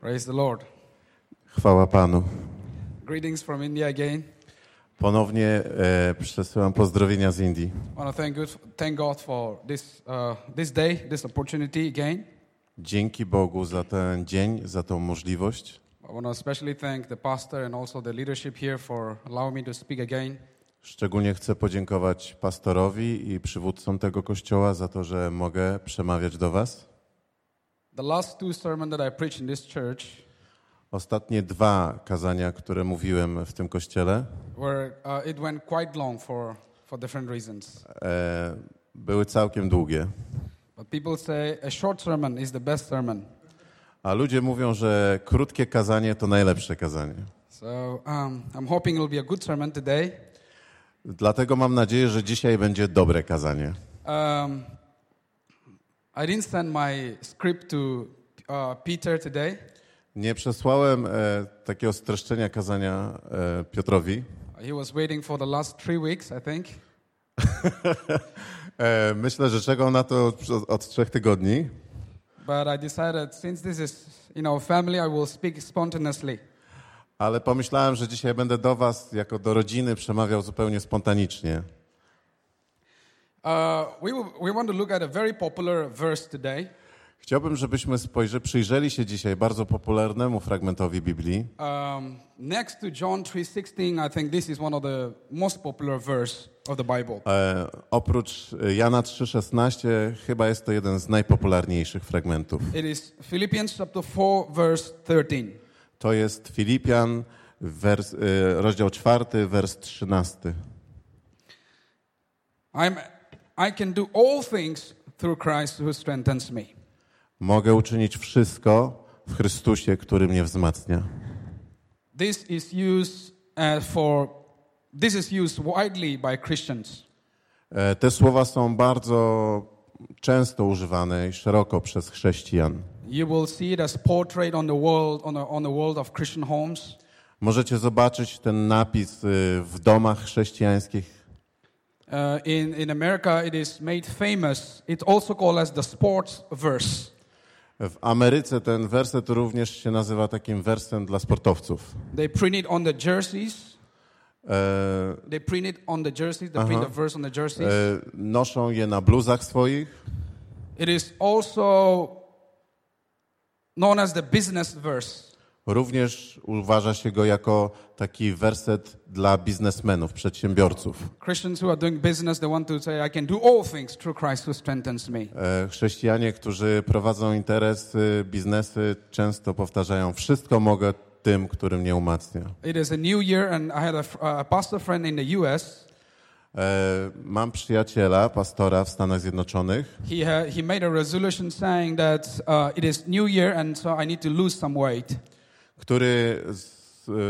Praise the Lord. Chwała Panu. Greetings from India again. Ponownie e, przesyłam pozdrowienia z Indii. Dzięki Bogu za ten dzień, za tą możliwość. Szczególnie chcę podziękować pastorowi i przywódcom tego kościoła za to, że mogę przemawiać do Was. The last two sermons that I preached in this church Ostatnie dwa kazania, które mówiłem w tym kościele, were, uh, it went quite long for, for different reasons. e, były całkiem długie. But people say a short sermon is the best sermon. A ludzie mówią, że krótkie kazanie to najlepsze kazanie. So um, I'm hoping it will be a good sermon today. Dlatego mam nadzieję, że dzisiaj będzie dobre kazanie. Um, I didn't send my script to uh, Peter today. Nie przesłałem e, takiego streszczenia kazania e, Piotrowi. He was waiting for the last three weeks, I think. E, myślę, że czekał na to od, od trzech tygodni, But I decided since this is, you know, family, I will speak spontaneously. ale pomyślałem, że dzisiaj będę do Was, jako do rodziny, przemawiał zupełnie spontanicznie. Uh, we, will, we want to look at a very popular verse today. Chciałbym, żebyśmy spojrzy, przyjrzeli się dzisiaj bardzo popularnemu fragmentowi Biblii. Um, next to John 3.16, I think this is one of the most popular verse of the Bible. E, oprócz Jana 3,16 chyba jest to jeden z najpopularniejszych fragmentów. It is Philippians chapter 4, verse 13. To jest Filipian, wers, e, rozdział 4, wers 13. I'm, I can do all things through Christ who strengthens me. Mogę uczynić wszystko w Chrystusie, który mnie wzmacnia. This is used uh, for this is used widely by Christians. E, Te słowa są bardzo często używane i szeroko przez chrześcijan. You will see it as portrait on the world on the, on the world of Christian homes. Możecie zobaczyć ten napis y, w domach chrześcijańskich. Uh, in in America, it is made famous. It's also called as the sports verse. W Ameryce ten werset również się nazywa takim wersem dla sportowców. They print it on the jerseys. E, They print it on the jerseys. They print Uh-huh. the verse on the jerseys. e, noszą je na bluzach swoich. It is also known as the business verse. Również uważa się go jako taki werset dla biznesmenów, przedsiębiorców. E, Chrześcijanie, którzy prowadzą interesy, biznesy, często powtarzają: Wszystko mogę tym, który mnie umacnia. It is a new year, and I had a, pastor friend in the US. E, Mam przyjaciela, pastora w Stanach Zjednoczonych. He, ha- he made a resolution saying that uh, it is new year, and so I need to lose some weight. Który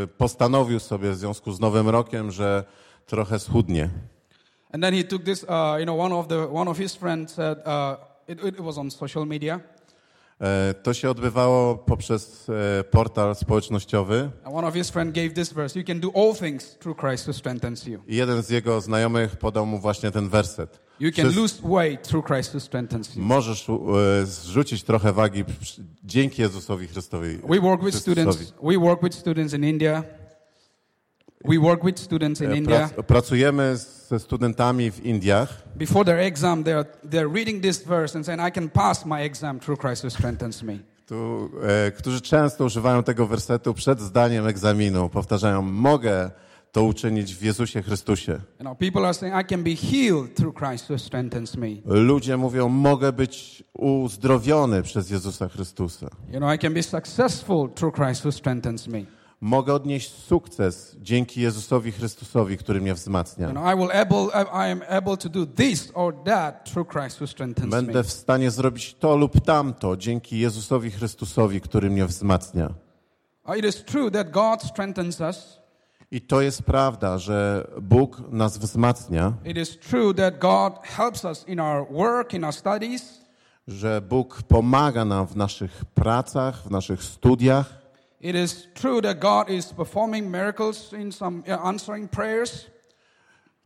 y, postanowił sobie w związku z Nowym Rokiem, że trochę schudnie. And then he took this, uh, you know, one of, the, one of his friends said, uh, it, it was on social media, E, To się odbywało poprzez e, portal społecznościowy. verse. I jeden z jego znajomych podał mu właśnie ten werset. You can Przez- lose weight through Christ who strengthens you. Możesz e, zrzucić trochę wagi dzięki Jezusowi Chrystowi. We work with students. We work with students in India. We work with students in E, India. prac- Pracujemy ze studentami w Indiach. Before their exam, they're, they're reading this verse and saying, I can pass my exam through Christ who strengthens me. Tu, e, którzy często używają tego wersetu przed zdaniem egzaminu. Powtarzają, mogę to uczynić w Jezusie Chrystusie. Ludzie mówią, mogę być uzdrowiony przez Jezusa Chrystusa. Mogę odnieść sukces dzięki Jezusowi Chrystusowi, który mnie wzmacnia. Będę w stanie zrobić to lub tamto dzięki Jezusowi Chrystusowi, który mnie wzmacnia. Uh, It is true that God strengthens us. I to jest prawda, że Bóg nas wzmacnia, It is true that God helps us in our work, in our studies. że Bóg pomaga nam w naszych pracach, w naszych studiach. It is true that God is performing miracles in some uh, answering prayers.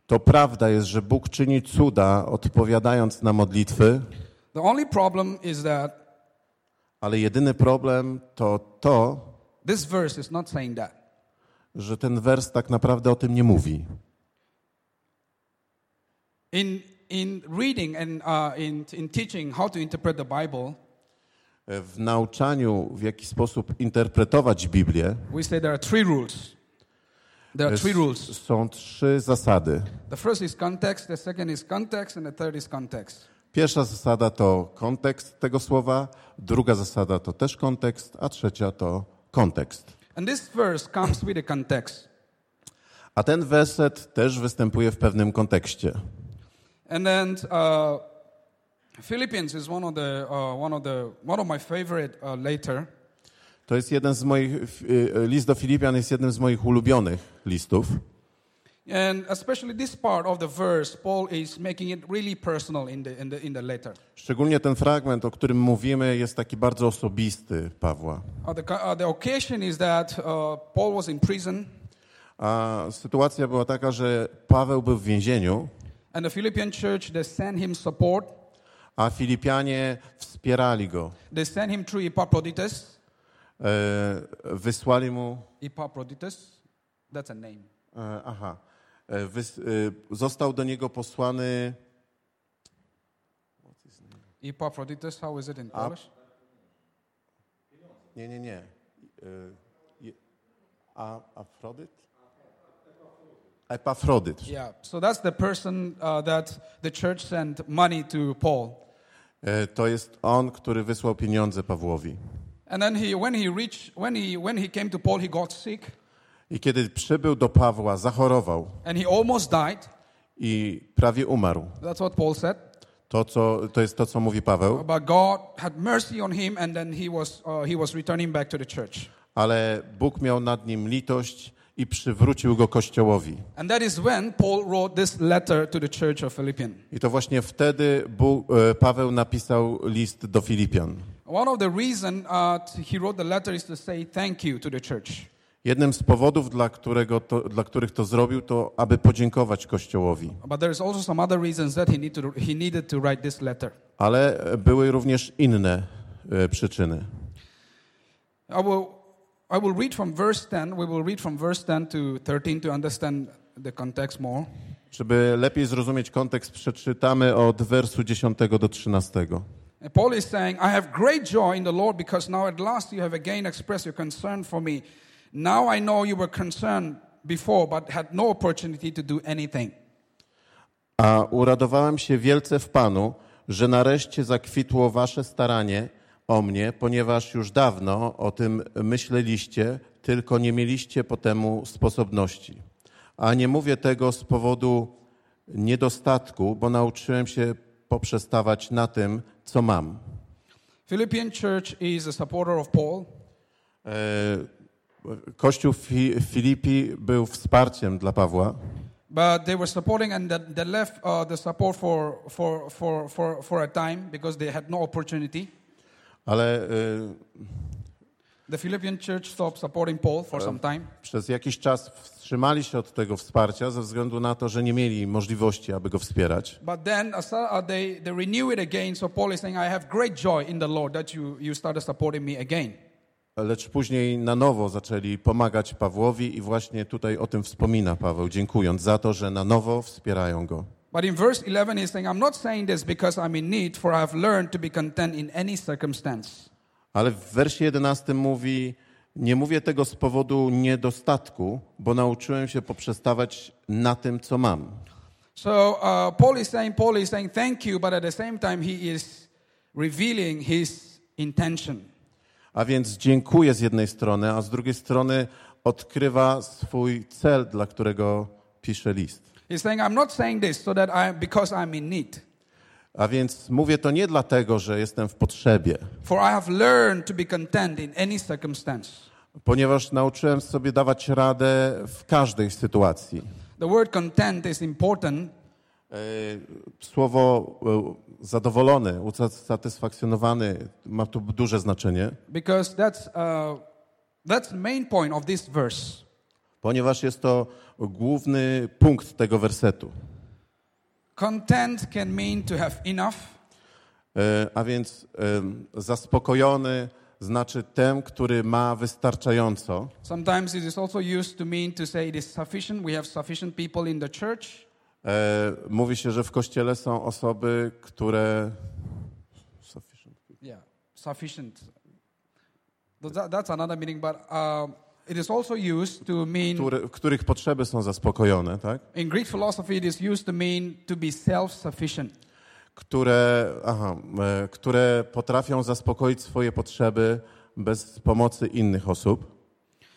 To prawda jest, że Bóg czyni cuda, odpowiadając na modlitwy, The only problem is that Ale jedyny problem to to, this verse is not saying that. Że ten wers tak naprawdę o tym nie mówi. In, in reading and uh, in, in teaching how to interpret the Bible, W nauczaniu, w jaki sposób interpretować Biblię, we say there are three rules. There are three rules. są trzy zasady. The first is context, the second is context, and the third is context. Pierwsza zasada to kontekst tego słowa, druga zasada to też kontekst, a trzecia to kontekst. And this verse comes with a context. A ten werset też występuje w pewnym kontekście. And then uh, Philippians is one of the uh, one of the one of my favorite uh, later. To jest jeden z moich, y, list do Filipian jest jednym z moich ulubionych listów. And especially this part of the verse, Paul is making it really personal in the in the in the letter. Szczególnie ten fragment, o którym mówimy, jest taki bardzo osobisty Pawła. Uh, the uh, the occasion is that uh, Paul was in prison, A sytuacja była taka, że Paweł był w więzieniu, and the Philippian church they sent him support. a Filipianie wspierali go. They sent him through Epaphroditus. E, wysłali mu. Epaphroditus, that's a name. E, aha. E, e, został do niego posłany. Epaphroditus, how is it in Polish? Nie, nie, nie. E, a, Afrodyt? Epafrodyt. Yeah. So that's the person uh, that the church sent money to Paul. To jest on, który wysłał pieniądze Pawłowi. And then he, when he reached, when he, when he came to Paul, he got sick I kiedy przybył do Pawła, zachorował and he almost died. i prawie umarł. That's what Paul said. To, co, to jest to, co mówi Paweł. Uh. Ale Bóg miał nad nim litość i przywrócił go Kościołowi. And that is when Paul wrote this letter to the church of Philippians. I to właśnie wtedy Bóg, e, Paweł napisał list do Filipian. One of the reason uh, he wrote the letter is to say thank you to the church. Jednym z powodów, dla, którego to, dla których to zrobił, to aby podziękować Kościołowi. Ale e, były również inne e, przyczyny. I will, I will read from verse 10. We will read from verse 10 to 13 to understand the context more. Żeby lepiej zrozumieć kontekst, przeczytamy od wersu 10 do 13. And Paul is saying, I have great joy in the Lord because now at last you have again expressed your concern for me. Now I know you were concerned before, but had no opportunity to do anything. A uradowałem się wielce w Panu, że nareszcie zakwitło wasze staranie o mnie, ponieważ już dawno o tym myśleliście, tylko nie mieliście po temu sposobności. A nie mówię tego z powodu niedostatku, bo nauczyłem się poprzestawać na tym, co mam. Philippian church is a supporter of Paul. E, Kościół w Fi- w Filipi był wsparciem dla Pawła, But they were supporting and they, left uh, the support for, for, for, for, for a time because they had no opportunity. ale e, The Philippian church stopped supporting Paul for some time. przez jakiś czas wstrzymali się od tego wsparcia ze względu na to, że nie mieli możliwości, aby go wspierać. But then uh, they, they renew it again. So Paul is saying, I have great joy in the Lord that you, you started supporting me again. Lecz później na nowo zaczęli pomagać Pawłowi i właśnie tutaj o tym wspomina Paweł, dziękując za to, że na nowo wspierają go. But in verse 11, he's saying, I'm not saying this because I'm in need, for I have learned to be content in any circumstance. Ale w wersie 11 mówi, nie mówię tego z powodu niedostatku, bo nauczyłem się poprzestawać na tym, co mam. So uh, Paul is saying, Paul is saying thank you, but at the same time, he is revealing his intention. A więc dziękuję z jednej strony, a z drugiej strony odkrywa swój cel, dla którego pisze list. He's saying, I'm not saying this so that I, because I'm in need, A więc mówię to nie dlatego, że jestem w potrzebie, for I have learned to be content in any circumstance. ponieważ nauczyłem sobie dawać radę w każdej sytuacji. The word content is important E, Słowo e, zadowolony, usatysfakcjonowany ma tu duże znaczenie, because that's, uh, that's main point of this verse. ponieważ jest to główny punkt tego wersetu. Content can mean to have enough, E, A więc e, zaspokojony znaczy ten, który ma wystarczająco. Sometimes it is also used to mean to say it is sufficient. We have sufficient people in the church. E, mówi się, że w kościele są osoby, które. Sufficient. Yeah, sufficient. Th- that- that's another meaning, but uh, it is also used to mean, Które, których potrzeby są zaspokojone, tak? in Greek philosophy, it is used to mean to be self sufficient. Które, aha, e, które potrafią zaspokoić swoje potrzeby bez pomocy innych osób.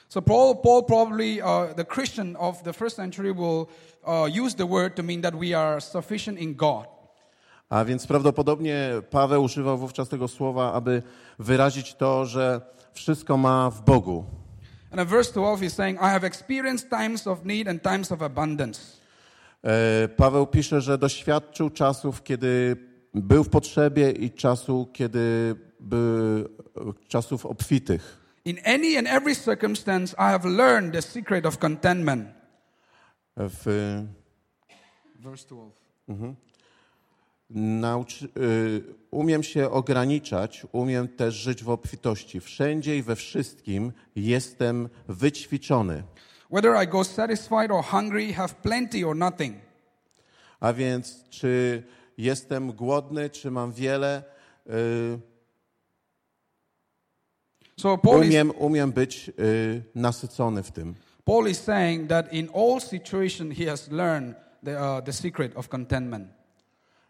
So Paul, Paul probably, uh, the Christian of the first century, will uh, use the word to mean that we are sufficient in God. A więc prawdopodobnie Paweł używał wówczas tego słowa, aby wyrazić to, że wszystko ma w Bogu. And in verse 12, he's saying, I have experienced times of need and times of abundance. E, Paweł pisze, że doświadczył czasów, kiedy był w potrzebie i czasu, kiedy by, czasów obfitych. In any and every circumstance, I have learned the secret of contentment. W, Verse 12. nauczy, y, umiem się ograniczać, umiem też żyć w obfitości. Wszędzie i we wszystkim jestem wyćwiczony. Whether I go satisfied or hungry, have plenty or nothing. A więc, czy jestem głodny, czy mam wiele, y, So Paul is, umiem, umiem być y, nasycony w tym. Paul is saying that in all situations, he has learned the, uh, the secret of contentment.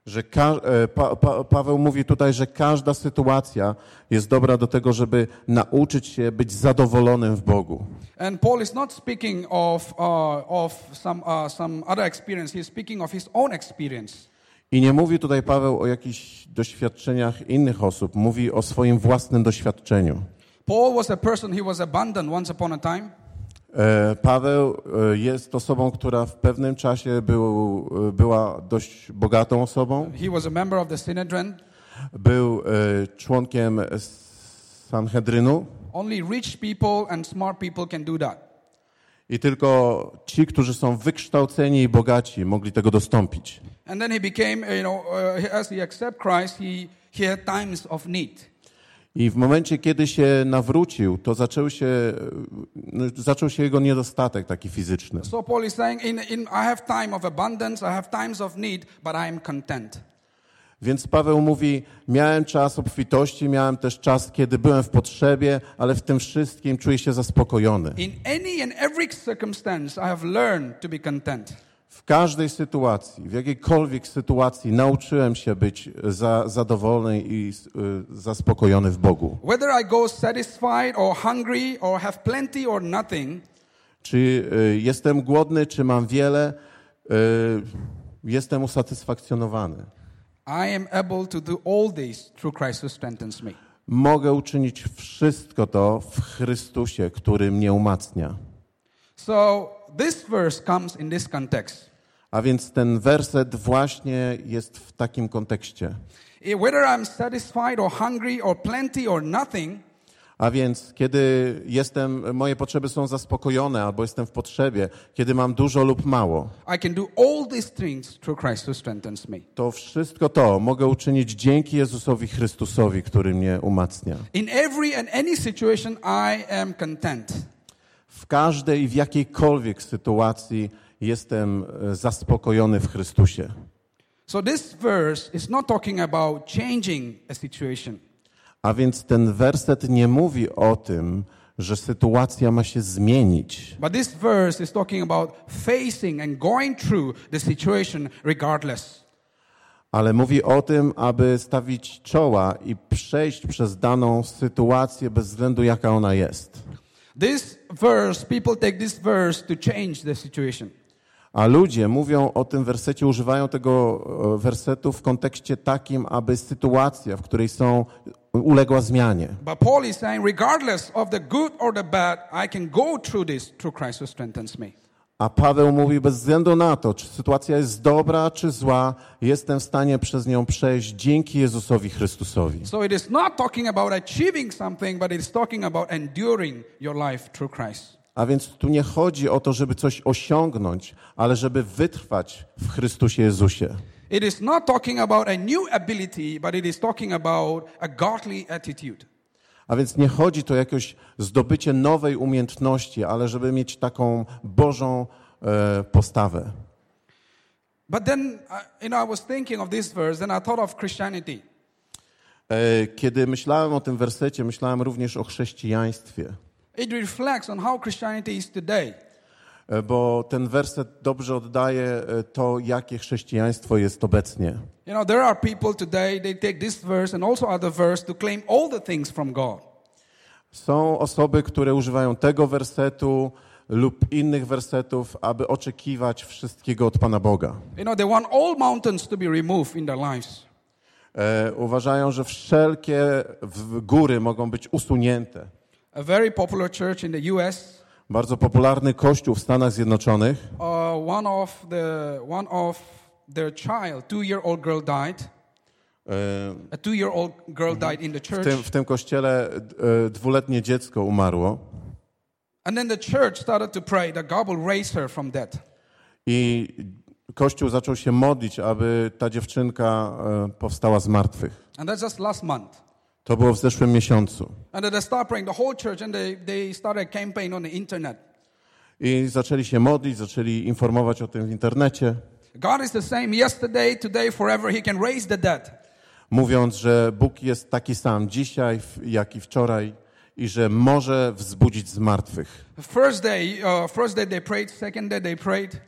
Że ka- e, pa- pa- Paweł mówi tutaj, że każda sytuacja jest dobra do tego, żeby nauczyć się być zadowolonym w Bogu. And Paul is not speaking of, uh, of some, uh, some other experience, he is speaking of his own experience. I nie mówi tutaj Paweł o jakichś doświadczeniach innych osób, mówi o swoim własnym doświadczeniu. Paul was a person, he was abundant once upon a time. E, Paweł e, jest osobą, która w pewnym czasie był, e, była dość bogatą osobą. He was a member of the Synedrion. Był członkiem Sanhedrynu Only rich people and smart people can do that. i tylko ci, którzy są wykształceni i bogaci, mogli tego dostąpić. And then he became, you know, uh, as he accepted Christ, he, he had times of need. I w momencie, kiedy się nawrócił, to zaczął się, no, zaczął się jego niedostatek taki fizyczny. So Paul is saying, in, in, I have time of abundance, I have times of need, but I am content. Więc Paweł mówi: Miałem czas obfitości, miałem też czas, kiedy byłem w potrzebie, ale w tym wszystkim czuję się zaspokojony. In any and every circumstance, I have learned to be content. W każdej sytuacji, w jakiejkolwiek sytuacji nauczyłem się być za, zadowolony i y, zaspokojony w Bogu. Whether I go satisfied or hungry or have plenty or nothing, Czy y, jestem głodny, czy mam wiele, y, jestem usatysfakcjonowany. I am able to do all through Christ who strengthens me. Mogę uczynić wszystko to w Chrystusie, który mnie umacnia. So this verse comes in this context. A więc ten werset właśnie jest w takim kontekście. Whether I'm satisfied or hungry or plenty or nothing, A więc kiedy jestem, moje potrzeby są zaspokojone albo jestem w potrzebie, kiedy mam dużo lub mało, I can do all these things through Christ who strengthens me. to wszystko to mogę uczynić dzięki Jezusowi Chrystusowi, który mnie umacnia. In every and any situation, I am content. W każdej i w jakiejkolwiek sytuacji jestem e, zaspokojony w Chrystusie. So this verse is not talking about changing a situation. A więc ten werset nie mówi o tym, że sytuacja ma się zmienić, But this verse is talking about facing and going through the situation regardless. ale mówi o tym, aby stawić czoła i przejść przez daną sytuację bez względu jaka ona jest. This verse, people take this verse to change the situation. A ludzie mówią o tym wersecie, używają tego e, wersetu w kontekście takim, aby sytuacja, w której są, uległa zmianie. But Paul is saying, regardless of the good or the bad, I can go through this through Christ who strengthens me. A Paweł mówi, bez względu na to, czy sytuacja jest dobra, czy zła, jestem w stanie przez nią przejść dzięki Jezusowi Chrystusowi. So it is not talking about achieving something, but it is talking about enduring your life through Christ. A więc tu nie chodzi o to, żeby coś osiągnąć, ale żeby wytrwać w Chrystusie Jezusie. It is not talking about a new ability, but it is talking about a godly attitude. A więc nie chodzi tu o jakieś zdobycie nowej umiejętności, ale żeby mieć taką Bożą e, postawę. But then, you know, I was thinking of this verse, then I thought of Christianity. E, Kiedy myślałem o tym wersecie, myślałem również o chrześcijaństwie, It reflects on how Christianity is today. E, bo ten werset dobrze oddaje e, to, jakie chrześcijaństwo jest obecnie. You know, there are people today, they take this verse and also other verse to claim all the things from God. Są osoby, które używają tego wersetu lub innych wersetów, aby oczekiwać wszystkiego od Pana Boga. You know, they want all mountains to be removed in their lives. E, uważają, że wszelkie góry mogą być usunięte. A very popular church in the US, Bardzo popularny kościół w Stanach Zjednoczonych, uh, one of the one of their child, two-year-old girl died. e, A two-year-old girl died in the w church, tym, w tym kościele e, dwuletnie dziecko umarło and then the church started to pray that God will raise her from death. i kościół zaczął się modlić, aby ta dziewczynka e, powstała z martwych. And that's just last month. To było w zeszłym miesiącu. I zaczęli się modlić, zaczęli informować o tym w internecie, God is the same yesterday, today, forever. He can raise the dead. mówiąc, że Bóg jest taki sam dzisiaj, jak i wczoraj i że może wzbudzić z martwych. First day, uh, first day they prayed. Second day they prayed.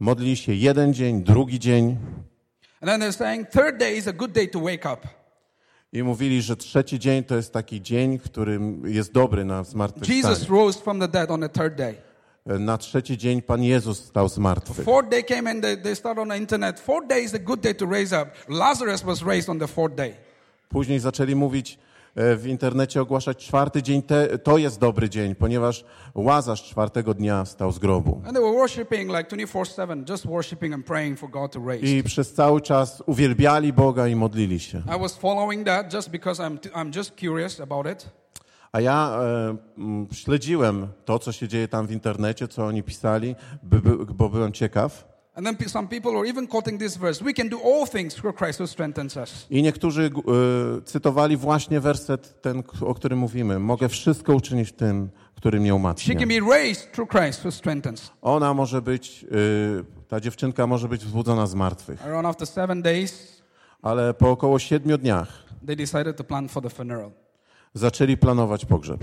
Modlili się jeden dzień, drugi dzień And then they're saying, third day is a good day to wake up. I mówili, że trzeci dzień to jest taki dzień, którym jest dobry na Jesus zmartwychwstanie. rose from the dead on the third day. Na trzeci dzień Pan Jezus stał z martwych. Fourth day came and they, they started on the internet. Fourth day is a good day to raise up. Lazarus was raised on the fourth day. Później zaczęli mówić w internecie, ogłaszać czwarty dzień, te, to jest dobry dzień, ponieważ Łazarz czwartego dnia wstał z grobu. And they were worshiping like 24-7, just worshiping and praying for God to raise. I przez cały czas uwielbiali Boga i modlili się. I was following that just because I'm, I'm just curious about it. A ja e, śledziłem to, co się dzieje tam w internecie, co oni pisali, by, by, bo byłem ciekaw. And then some people were even quoting this verse. We can do all things through Christ who strengthens us. I niektórzy e, cytowali właśnie werset ten, o którym mówimy. Mogę wszystko uczynić tym, który mnie She umacnia. can be raised through Christ who strengthens. Ona może być, e, ta dziewczynka może być wzbudzona z martwych. Around after seven days, Ale po około siedmiu dniach they decided to plan for the funeral. zaczęli planować pogrzeb.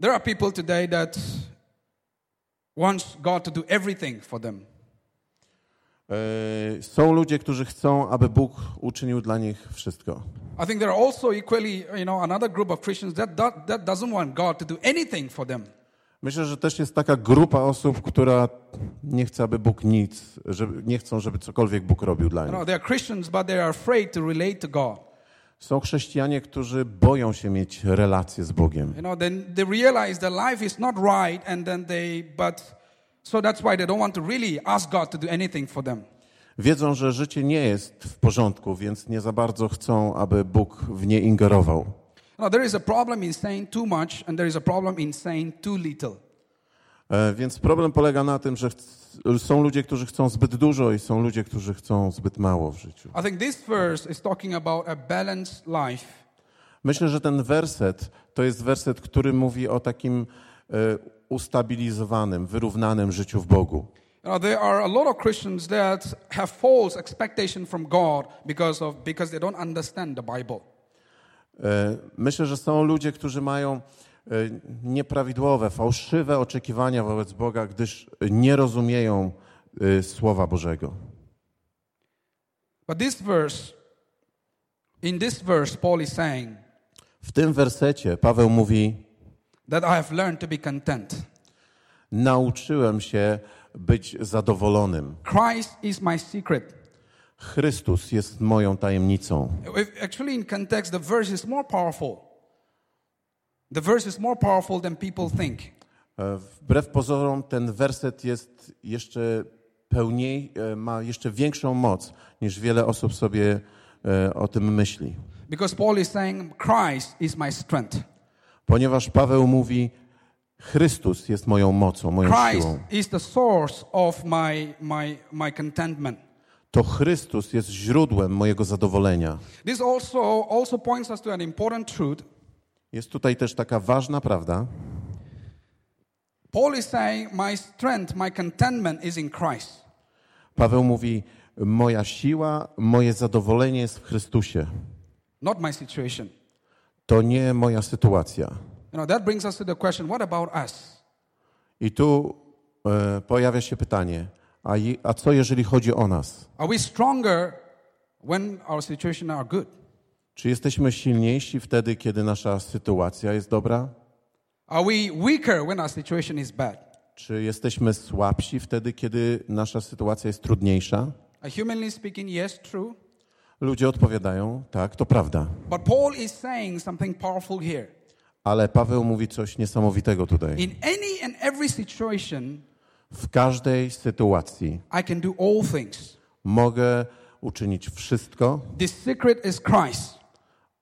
There are people today that wants God to do everything for them. E, Są ludzie, którzy chcą, aby Bóg uczynił dla nich wszystko. I think there are also equally, you know, another group of Christians that, that, that doesn't want God to do anything for them. Myślę, że też jest taka grupa osób, która nie chce, aby Bóg nic, żeby, nie chcą, żeby cokolwiek Bóg robił dla You know, nich. they are Christians, but they are afraid to relate to God. Są chrześcijanie, którzy boją się mieć relacje z Bogiem. You know, then they realize that life is not right, and then they, but so that's why they don't want to really ask God to do anything for them. Wiedzą, że życie nie jest w porządku, więc nie za bardzo chcą, aby Bóg w nie ingerował. Know, there is a problem in saying too much, and there is a problem in saying too little. E, Więc problem polega na tym, że są ludzie, którzy chcą zbyt dużo i są ludzie, którzy chcą zbyt mało w życiu. I think this verse is talking about a balanced life. Myślę, że ten werset to jest werset, który mówi o takim e, ustabilizowanym, wyrównanym życiu w Bogu. You know, there are a lot of Christians that have false expectation from God because of because they don't understand the Bible. E, Myślę, że są ludzie, którzy mają nieprawidłowe, fałszywe oczekiwania wobec Boga, gdyż nie rozumieją e, Słowa Bożego. But this verse, in this verse, Paul is saying W tym wersecie Paweł mówi: that I have learned to be content. Nauczyłem się być zadowolonym. Christ is my secret. Chrystus jest moją tajemnicą. Actually, in context, the verse is more powerful. The verse is more powerful than people think. E, Wbrew pozorom, ten werset jest jeszcze pełniej, e, ma jeszcze większą moc niż wiele osób sobie e, o tym myśli. Because Paul is saying, Christ is my strength. Ponieważ Paweł mówi: Chrystus jest moją mocą, moją Christ siłą. is the source of my, my, my contentment. to Chrystus jest źródłem mojego zadowolenia. This also also points us to an important truth. Jest tutaj też taka ważna prawda. Paul is saying, My strength, my contentment is in Christ. Paweł mówi: Moja siła, moje zadowolenie jest w Chrystusie. not my situation. To nie moja sytuacja. You know, that brings us to the question what about us? I tu e, pojawia się pytanie: a, je, a co jeżeli chodzi o nas? Are we stronger when our situation are good? Czy jesteśmy silniejsi wtedy, kiedy nasza sytuacja jest dobra? Are we weaker when our situation is bad? Czy jesteśmy słabsi wtedy, kiedy nasza sytuacja jest trudniejsza? Uh, humanly speaking, yes, true. Ludzie odpowiadają: tak, to prawda. But Paul is saying something powerful here. Ale Paweł mówi coś niesamowitego tutaj. In any and every situation, W każdej sytuacji I can do all things. mogę uczynić wszystko, The secret is Christ.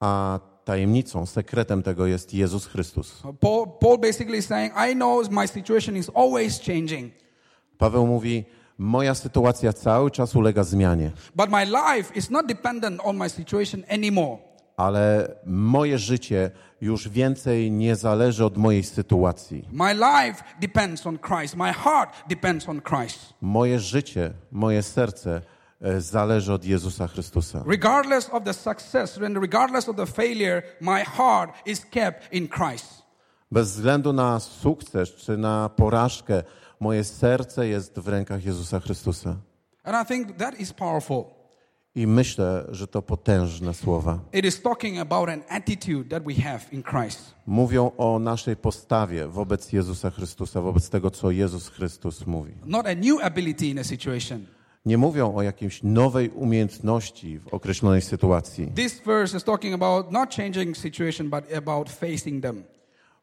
A tajemnicą, sekretem tego jest Jezus Chrystus. Uh, Paul, Paul basically is saying, I know my situation is always changing, Paweł mówi: Moja sytuacja cały czas ulega zmianie, but my life is not dependent on my situation anymore. ale moje życie już więcej nie zależy od mojej sytuacji. My life depends on Christ. My heart depends on Christ. Moje życie, moje serce zależy od Jezusa Chrystusa. Regardless of the success and regardless of the failure, my heart is kept in Christ. Bez względu na sukces czy na porażkę, moje serce jest w rękach Jezusa Chrystusa. And I think that is powerful. I myślę, że to potężne słowa. It is talking about an attitude that we have in Christ. Mówią o naszej postawie wobec Jezusa Chrystusa, wobec tego, co Jezus Chrystus mówi. Not a new ability in a situation. Nie mówią o jakiejś nowej umiejętności w określonej sytuacji. This verse is talking about not changing situation, but about facing them.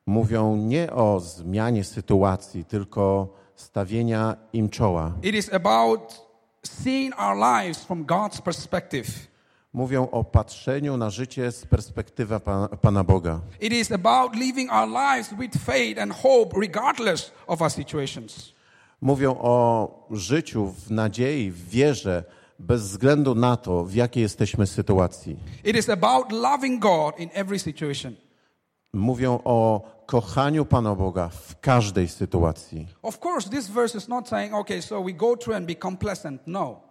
Mówią nie o zmianie sytuacji, tylko stawienia im czoła. It is about seeing our lives from God's perspective. Mówią o patrzeniu na życie z perspektywy Pana, Pana Boga. It is about living our lives with faith and hope, regardless of our situations. Mówią o życiu w nadziei, w wierze, bez względu na to, w jakiej jesteśmy sytuacji. It is about loving God in every situation. Mówią o kochaniu Pana Boga w każdej sytuacji. Of course, this verse is not saying, okay, so we go through and be complacent. No.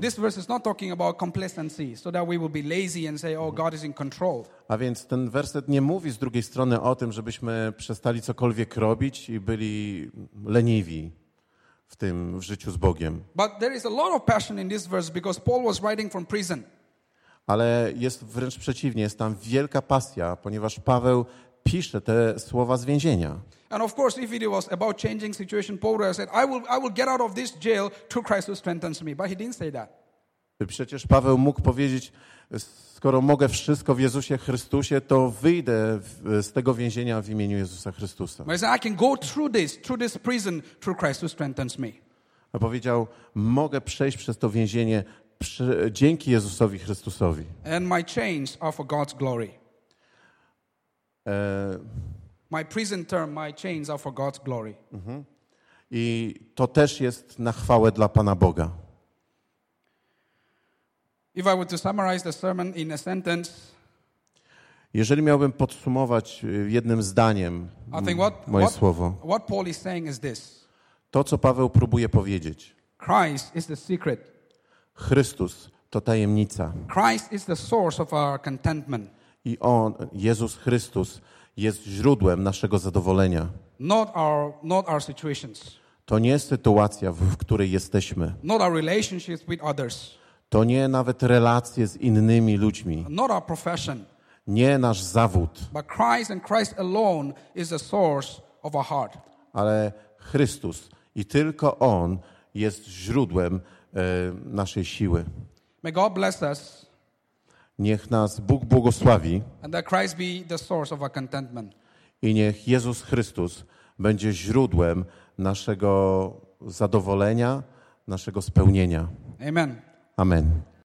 This verse is not talking about complacency, so that we will be lazy and say, oh, God is in control. A więc ten werset nie mówi z drugiej strony o tym, żebyśmy przestali cokolwiek robić i byli leniwi w tym w życiu z Bogiem. But there is a lot of passion in this verse because Paul was writing from prison. Ale jest wręcz przeciwnie, jest tam wielka pasja, ponieważ Paweł pisze te słowa z więzienia. And of course, if it was about changing situation, Paul said, I will, I will get out of this jail through Christ who strengthens me. But he didn't say that. Przecież Paweł mógł powiedzieć, skoro mogę wszystko w Jezusie Chrystusie, to wyjdę z tego więzienia w imieniu Jezusa Chrystusa. I can go through this, through this prison, through Christ who strengthens me. A powiedział, mogę przejść przez to więzienie przy, dzięki Jezusowi Chrystusowi. And my chains are for God's glory. E, My prison term, my chains are for God's glory. I to też jest na chwałę dla Pana Boga. If I were to summarize the sermon in a sentence, Jeżeli miałbym podsumować y, jednym zdaniem what, moje what, słowo, what Paul is saying is this to co Paweł próbuje powiedzieć. Christ is the secret, Chrystus to tajemnica Christ is the source of our contentment, i On, Jezus Chrystus, jest źródłem naszego zadowolenia. not our, not our situations, To nie sytuacja, w, której jesteśmy. not our relationships with others, To nie nawet relacje z innymi ludźmi. not our profession, Nie nasz zawód, but Christ and Christ alone is the source of our heart. ale Chrystus i tylko On jest źródłem e, naszej siły. May God bless us Niech nas Bóg błogosławi i niech Jezus Chrystus będzie źródłem naszego zadowolenia, naszego spełnienia. Amen. Amen.